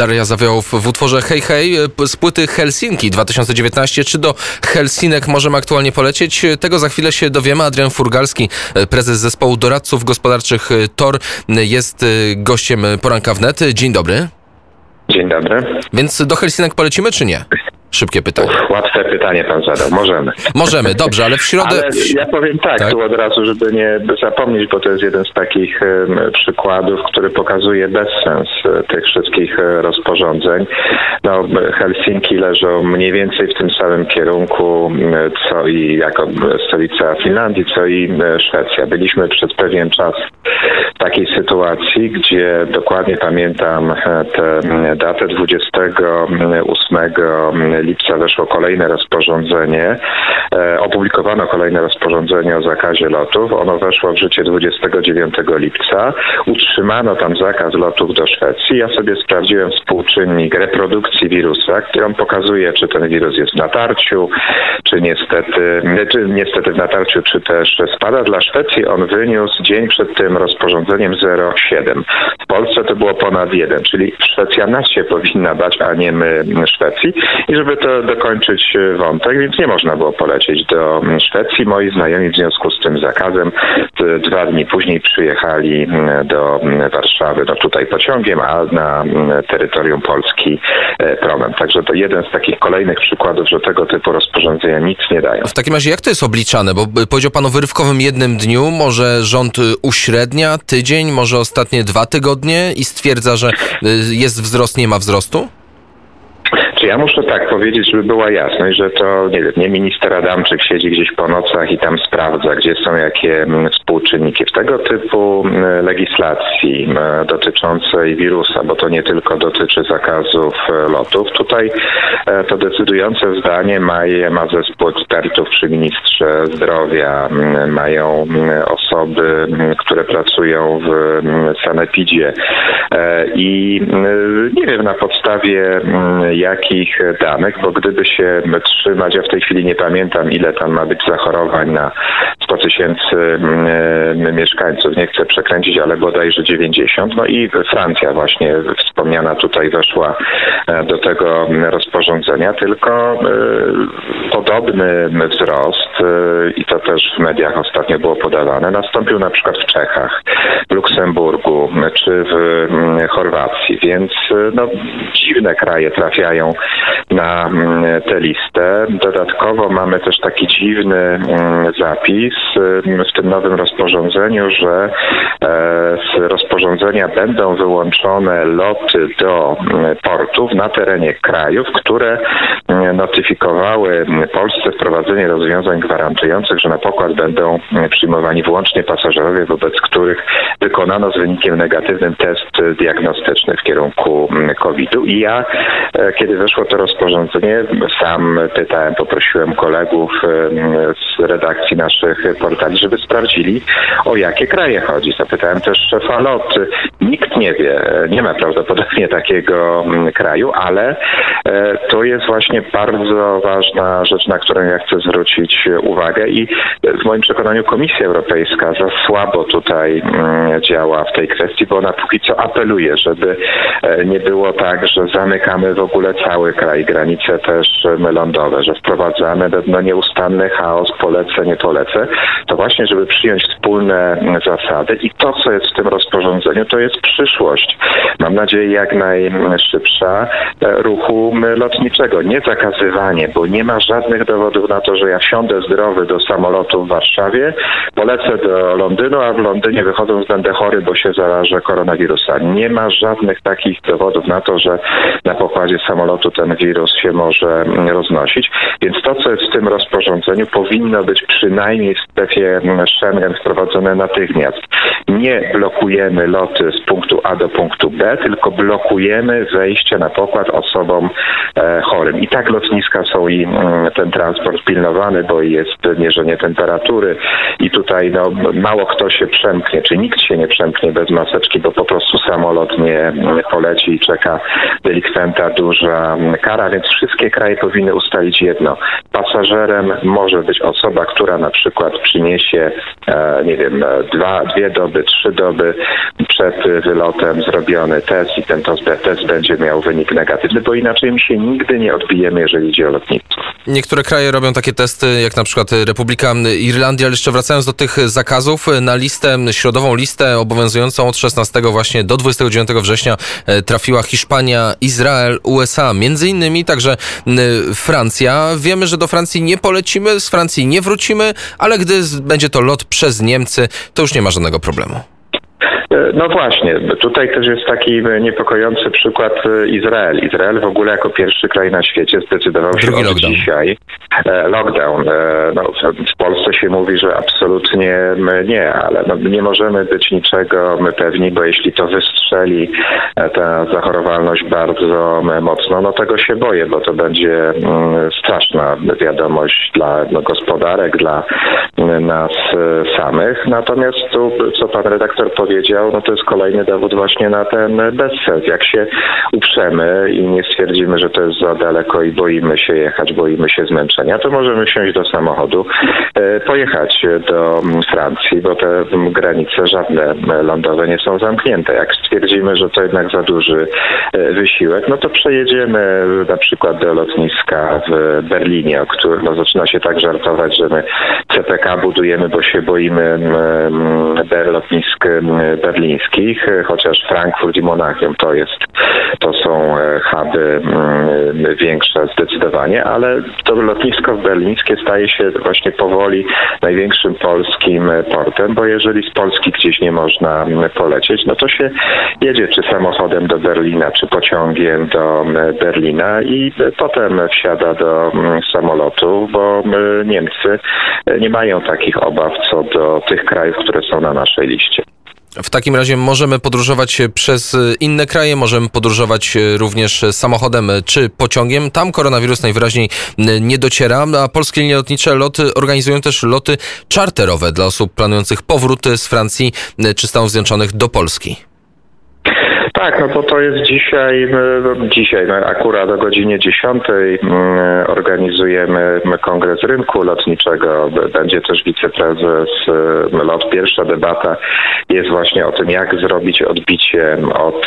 Daria Zawiołów w utworze Hej Hej z płyty Helsinki 2019. Czy do Helsinek możemy aktualnie polecieć? Tego za chwilę się dowiemy. Adrian Furgalski, prezes zespołu doradców gospodarczych TOR jest gościem poranka wnet. Dzień dobry. Dzień dobry. Więc do Helsinek polecimy czy nie? Szybkie pytanie. Łatwe pytanie pan zadał. Możemy. Możemy, dobrze, ale w środę... Ale ja powiem tak, tak, tu od razu, żeby nie zapomnieć, bo to jest jeden z takich przykładów, który pokazuje bezsens e, tych wszystkich e, rozporządzeń. No, Helsinki leżą mniej więcej w tym samym kierunku, co i jako stolica Finlandii, co i Szwecja. Byliśmy przez pewien czas takiej sytuacji, gdzie dokładnie pamiętam e, tę datę 28 lipca weszło kolejne rozporządzenie, e, opublikowano kolejne rozporządzenie o zakazie lotów. Ono weszło w życie 29 lipca. Utrzymano tam zakaz lotów do Szwecji. Ja sobie sprawdziłem współczynnik reprodukcji wirusa, który on pokazuje, czy ten wirus jest w natarciu, czy niestety, czy niestety w natarciu, czy też spada. Dla Szwecji on wyniósł dzień przed tym rozporządzeniem 0,7. W Polsce to było ponad 1, czyli Szwecja nas się powinna bać, a nie my Szwecji. I żeby to dokończyć e, wątek, więc nie można było polecieć do Szwecji. Moi znajomi w związku z tym zakazem dwa dni później przyjechali do Warszawy, no tutaj pociągiem, a na terytorium Polski e, promem. Także to jeden z takich kolejnych przykładów, że tego typu rozporządzenia nic nie dają. W takim razie jak to jest obliczane? Bo powiedział pan o wyrywkowym jednym dniu, może rząd y, uśrednia tydzień, może ostatnie dwa tygodnie i stwierdza, że y, jest wzrost, nie ma wzrostu? Czy ja muszę tak powiedzieć, żeby była jasność, że to nie nie minister Adamczyk siedzi gdzieś po nocach i tam sprawdza, gdzie są jakie mm, współczynniki. W tego typu mm, legislacji mm, dotyczącej wirusa, bo to nie tylko dotyczy zakazów e, lotów, tutaj to decydujące zdanie ma, ma zespół ekspertów przy ministrze zdrowia, mają osoby, które pracują w sanepidzie. E, i nie wiem na podstawie jakich danych, bo gdyby się trzymać, ja w tej chwili nie pamiętam ile tam ma być zachorowań na 100 tysięcy mieszkańców, nie chcę przekręcić, ale bodajże 90. No i Francja właśnie wspomniana tutaj weszła e, do tego rozporządzenia, tylko e, podobny wzrost e, i to też w mediach ostatnio było podawane, nastąpił na przykład w Czechach, w Luksemburgu czy w mm, Chorwacji, więc no, dziwne kraje trafiają na mm, tę listę. Dodatkowo mamy też taki dziwny mm, zapis w tym nowym rozporządzeniu, że e, z rozporządzenia będą wyłączone loty do portów na terenie krajów, które notyfikowały Polsce wprowadzenie rozwiązań gwarantujących, że na pokład będą przyjmowani wyłącznie pasażerowie, wobec których wykonano z wynikiem negatywnym test diagnostyczny w kierunku COVID-u. I ja, e, kiedy weszło to rozporządzenie, sam pytałem, poprosiłem kolegów z redakcji naszych portali, żeby sprawdzili, o jakie kraje chodzi. Zapytałem też szefa LOT. Nikt nie wie, nie ma prawdopodobnie takiego kraju, ale e, to jest właśnie bardzo ważna rzecz, na którą ja chcę zwrócić uwagę i w moim przekonaniu Komisja Europejska za słabo tutaj działa w tej kwestii, bo ona póki co apeluje, żeby e, nie było tak, że zamykamy w ogóle cały kraj, granice też lądowe, że wprowadzamy no, nieustanny chaos, polecę, nie polecę, to właśnie, żeby przyjąć wspólne zasady i to, co jest w tym rozporządzeniu, to jest przyszłość. Mam nadzieję jak najszybsza e, ruchu lotniczego. Nie zakazywanie, bo nie ma żadnych dowodów na to, że ja wsiądę zdrowy do samolotu w Warszawie, polecę do Londynu, a w Londynie wychodząc będę chory, bo się zarażę koronawirusa. Nie ma żadnych takich dowodów na to, że na pokładzie samolotu ten wirus się może roznosić. Więc to, co jest w tym rozporządzeniu, powinno być przynajmniej w strefie Schengen wprowadzone natychmiast. Nie blokujemy loty z punktu A do punktu B, tylko blokujemy wejście na pokład osobom e, chorym. I tak lotniska są i mm, ten transport pilnowany, bo jest mierzenie temperatury i tutaj no, mało kto się przemknie, czy nikt się nie przemknie bez maseczki, bo po prostu samolot nie poleci i czeka delikwenta duża kara, więc wszystkie kraje powinny ustalić jedno. Pasażerem może być osoba, która na przykład przyniesie, e, nie wiem, dwa, dwie doby, trzy doby przed wylotem zrobiony test i ten test będzie miał wynik negatywny, bo inaczej my się nigdy nie odbijemy, jeżeli idzie o lotnictwo. Niektóre kraje robią takie testy, jak na przykład Republika Irlandii, ale jeszcze wracając do tych zakazów, na listę, środową listę obowiązującą od 16 właśnie do 29 września e, trafiła Hiszpania, Izrael, USA, między innymi także Francja. Wiemy, że do Francji nie polecimy, z Francji nie wrócimy, ale gdy będzie to lot przez Niemcy, to już nie ma żadnego problemu. E, no właśnie, tutaj też jest taki niepokojący przykład e, Izrael. Izrael w ogóle jako pierwszy kraj na świecie zdecydował się Drugi lockdown. dzisiaj e, lockdown. No, w Polsce się mówi, że absolutnie nie, ale no, nie możemy być niczego pewni, bo jeśli to wystrzeli ta zachorowalność bardzo mocno, no tego się boję, bo to będzie straszna wiadomość dla no, gospodarek, dla nas samych. Natomiast tu, co pan redaktor powiedział, no to jest kolejny dowód właśnie na ten bezsens. Jak się uprzemy i nie stwierdzimy, że to jest za daleko i boimy się jechać, boimy się zmęczenia, to możemy wsiąść do samochodu, e, pojechać do Francji, bo te granice żadne lądowe nie są zamknięte. Jak stwierdzimy, że to jednak za duży e, wysiłek, no to przejedziemy na przykład do lotniska w Berlinie, o którym no, zaczyna się tak żartować, że my CPK budujemy, bo się boimy lotnisk berlińskich, e, chociaż Frankfurt i Monachium to jest, to są e, huby mm, większe zdecydowanie, ale to lotnisko berlińskie staje się właśnie powoli największym polskim portem, bo jeżeli z Polski gdzieś nie można polecieć, no to się jedzie czy samochodem do Berlina, czy pociągiem do Berlina i potem wsiada do samolotu, bo Niemcy nie mają takich obaw co do tych krajów, które są na naszej liście. W takim razie możemy podróżować przez inne kraje, możemy podróżować również samochodem czy pociągiem. Tam koronawirus najwyraźniej nie dociera, a polskie linie lotnicze loty organizują też loty czarterowe dla osób planujących powrót z Francji czy Stanów Zjednoczonych do Polski. Tak, no bo to jest dzisiaj, dzisiaj no akurat o godzinie 10 organizujemy kongres rynku lotniczego. Będzie też wiceprezes LOT. Pierwsza debata jest właśnie o tym, jak zrobić odbicie od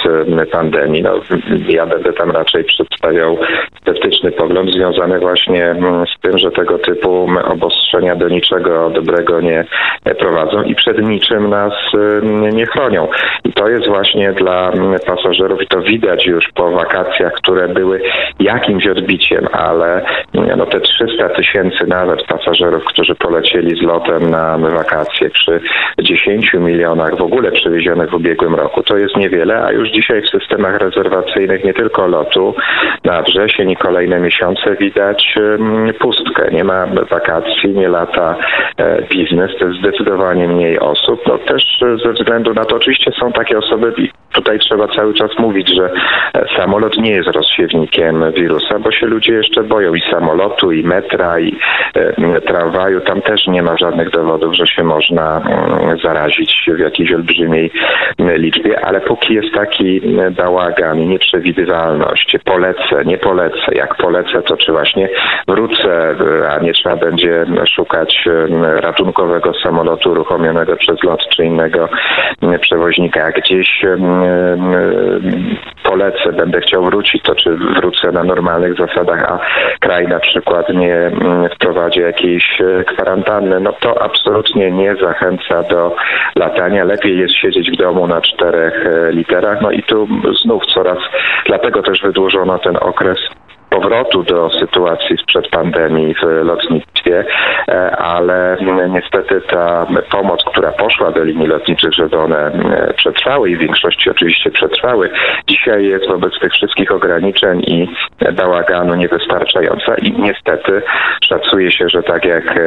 pandemii. No, ja będę tam raczej przedstawiał sceptyczny pogląd związany właśnie z tym, że tego typu obostrzenia do niczego dobrego nie prowadzą i przed niczym nas nie chronią. I to jest właśnie dla pasażerów i to widać już po wakacjach, które były jakimś odbiciem, ale no te 300 tysięcy nawet pasażerów, którzy polecieli z lotem na wakacje przy 10 milionach w ogóle przewiezionych w ubiegłym roku, to jest niewiele, a już dzisiaj w systemach rezerwacyjnych nie tylko lotu na wrzesień i kolejne miesiące widać pustkę. Nie ma wakacji, nie lata biznes, to jest zdecydowanie mniej osób. No też ze względu na to oczywiście są takie osoby, tutaj trzeba cały czas mówić, że e, samolot nie jest rozsiewnikiem wirusa, bo się ludzie jeszcze boją i samolotu, i metra, i e, tramwaju. Tam też nie ma żadnych dowodów, że się można mm, zarazić w jakiejś olbrzymiej liczbie, ale póki jest taki bałagan nieprzewidywalność, polecę, nie polecę, jak polecę, to czy właśnie wrócę, a nie trzeba będzie szukać ratunkowego samolotu uruchomionego przez lot czy innego przewoźnika, jak gdzieś polecę, będę chciał wrócić, to czy wrócę na normalnych zasadach, a kraj na przykład nie mm, wprowadzi jakiejś e, kwarantanny, no to absolutnie nie zachęca do latania. Lepiej jest siedzieć w domu na czterech e, literach. No i tu znów coraz, dlatego też wydłużono ten okres powrotu do sytuacji sprzed pandemii w lotnictwie, e, ale niestety ta pomoc, która poszła do linii lotniczych, żeby one e, przetrwały i w większości oczywiście przetrwały, dzisiaj jest wobec tych wszystkich ograniczeń i bałaganu niewystarczająca i niestety szacuje się, że tak jak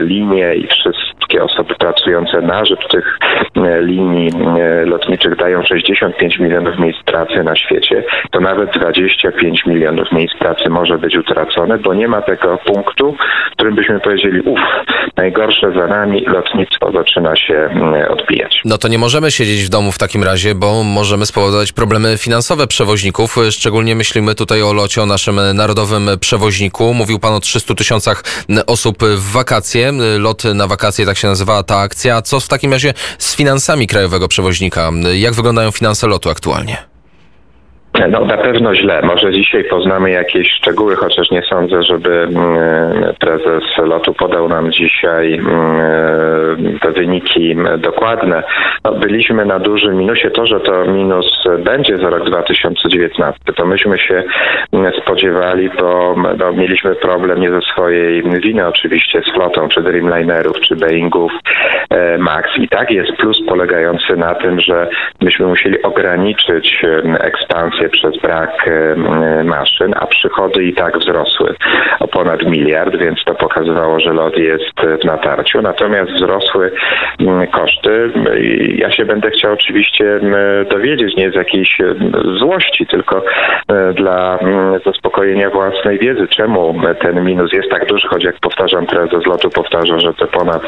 linie i wszystko wszystkie osoby pracujące na rzecz tych linii lotniczych dają 65 milionów miejsc pracy na świecie, to nawet 25 milionów miejsc pracy może być utracone, bo nie ma tego punktu, w którym byśmy powiedzieli, uff, najgorsze za nami, lotnictwo zaczyna się odbijać. No to nie możemy siedzieć w domu w takim razie, bo możemy spowodować problemy finansowe przewoźników. Szczególnie myślimy tutaj o locie, o naszym narodowym przewoźniku. Mówił pan o 300 tysiącach osób w wakacje. Lot na wakacje, tak się nazywała ta akcja. Co w takim razie z finansami krajowego przewoźnika? Jak wyglądają finanse lotu aktualnie? No na pewno źle. Może dzisiaj poznamy jakieś szczegóły, chociaż nie sądzę, żeby mm, prezes lotu podał nam dzisiaj mm, te wyniki dokładne. No, byliśmy na dużym minusie. To, że to minus będzie za rok 2019, to myśmy się mm, spodziewali, bo no, mieliśmy problem nie ze swojej winy oczywiście z flotą, czy Dreamlinerów, czy Boeingów e, Max. I tak jest plus polegający na tym, że myśmy musieli ograniczyć ekspansję przez brak maszyn, a przychody i tak wzrosły o ponad miliard, więc to pokazywało, że lot jest w natarciu. Natomiast wzrosły koszty. Ja się będę chciał oczywiście dowiedzieć, nie z jakiejś złości, tylko e, dla zaspokojenia własnej wiedzy, czemu ten minus jest tak duży, choć jak powtarzam, prezes lotu powtarza, że to ponad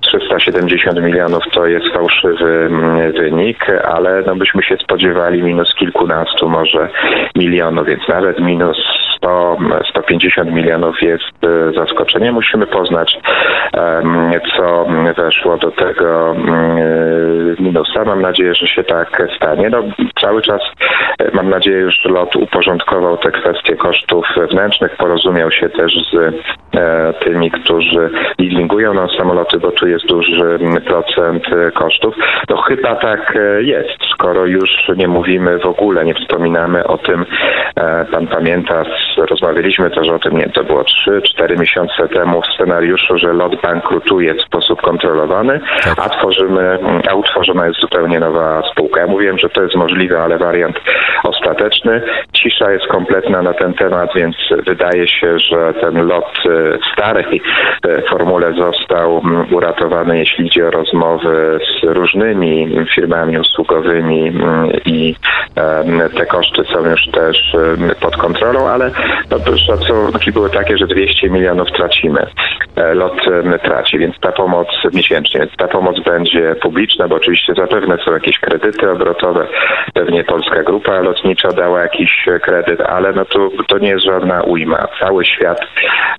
370 milionów to jest fałszywy wynik, ale no byśmy się spodziewali minus kilkunastu, może milionów, więc nawet minus 100, 150 milionów jest e, zaskoczenie. Musimy poznać, co weszło do tego e, minusa. Mam nadzieję, że się tak stanie. No, cały czas e, mam nadzieję, że lot uporządkował te kwestie kosztów wewnętrznych, porozumiał się też z tymi, którzy leasingują nam samoloty, bo tu jest duży procent kosztów. No chyba tak jest, skoro już nie mówimy w ogóle, nie wspominamy o tym, pan pamięta rozmawialiśmy też o tym, nie, to było 3-4 miesiące temu w scenariuszu, że lot bankrutuje w sposób kontrolowany, tak. a tworzymy, a utworzona jest zupełnie nowa spółka. Ja mówiłem, że to jest możliwe, ale wariant ostateczny. Cisza jest kompletna na ten temat, więc wydaje się, że ten lot e, w starej e, formule został mm, uratowany, jeśli idzie o rozmowy z różnymi firmami usługowymi mm, i te koszty są już też pod kontrolą, ale no, szacunki były takie, że 200 milionów tracimy. E, lot traci, więc ta pomoc miesięcznie, więc ta pomoc będzie publiczna, bo oczywiście zapewne są jakieś kredyty obrotowe, pewnie Polska Grupa Lotnicza dała jakiś kredyt, ale no to, to nie jest żadna ujma. Cały świat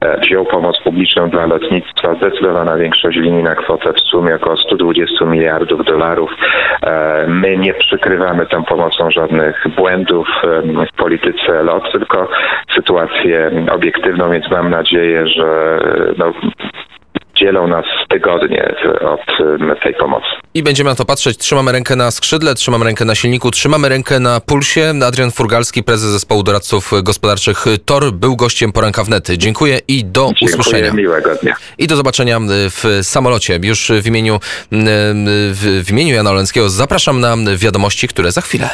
e, wziął pomoc publiczną dla lotnictwa, zdecydowana większość linii na kwotę w sumie około 120 miliardów dolarów. E, my nie przykrywamy tą pomocą żadnych błędów w polityce LOT, tylko sytuację obiektywną, więc mam nadzieję, że no, dzielą nas tygodnie od tej pomocy. I będziemy na to patrzeć. Trzymamy rękę na skrzydle, trzymamy rękę na silniku, trzymamy rękę na pulsie. Adrian Furgalski, prezes zespołu doradców gospodarczych TOR, był gościem poranka wnet. Dziękuję i do Dziękuję, usłyszenia. miłego dnia. I do zobaczenia w samolocie. Już w imieniu, w imieniu Jana Oleńskiego zapraszam na wiadomości, które za chwilę.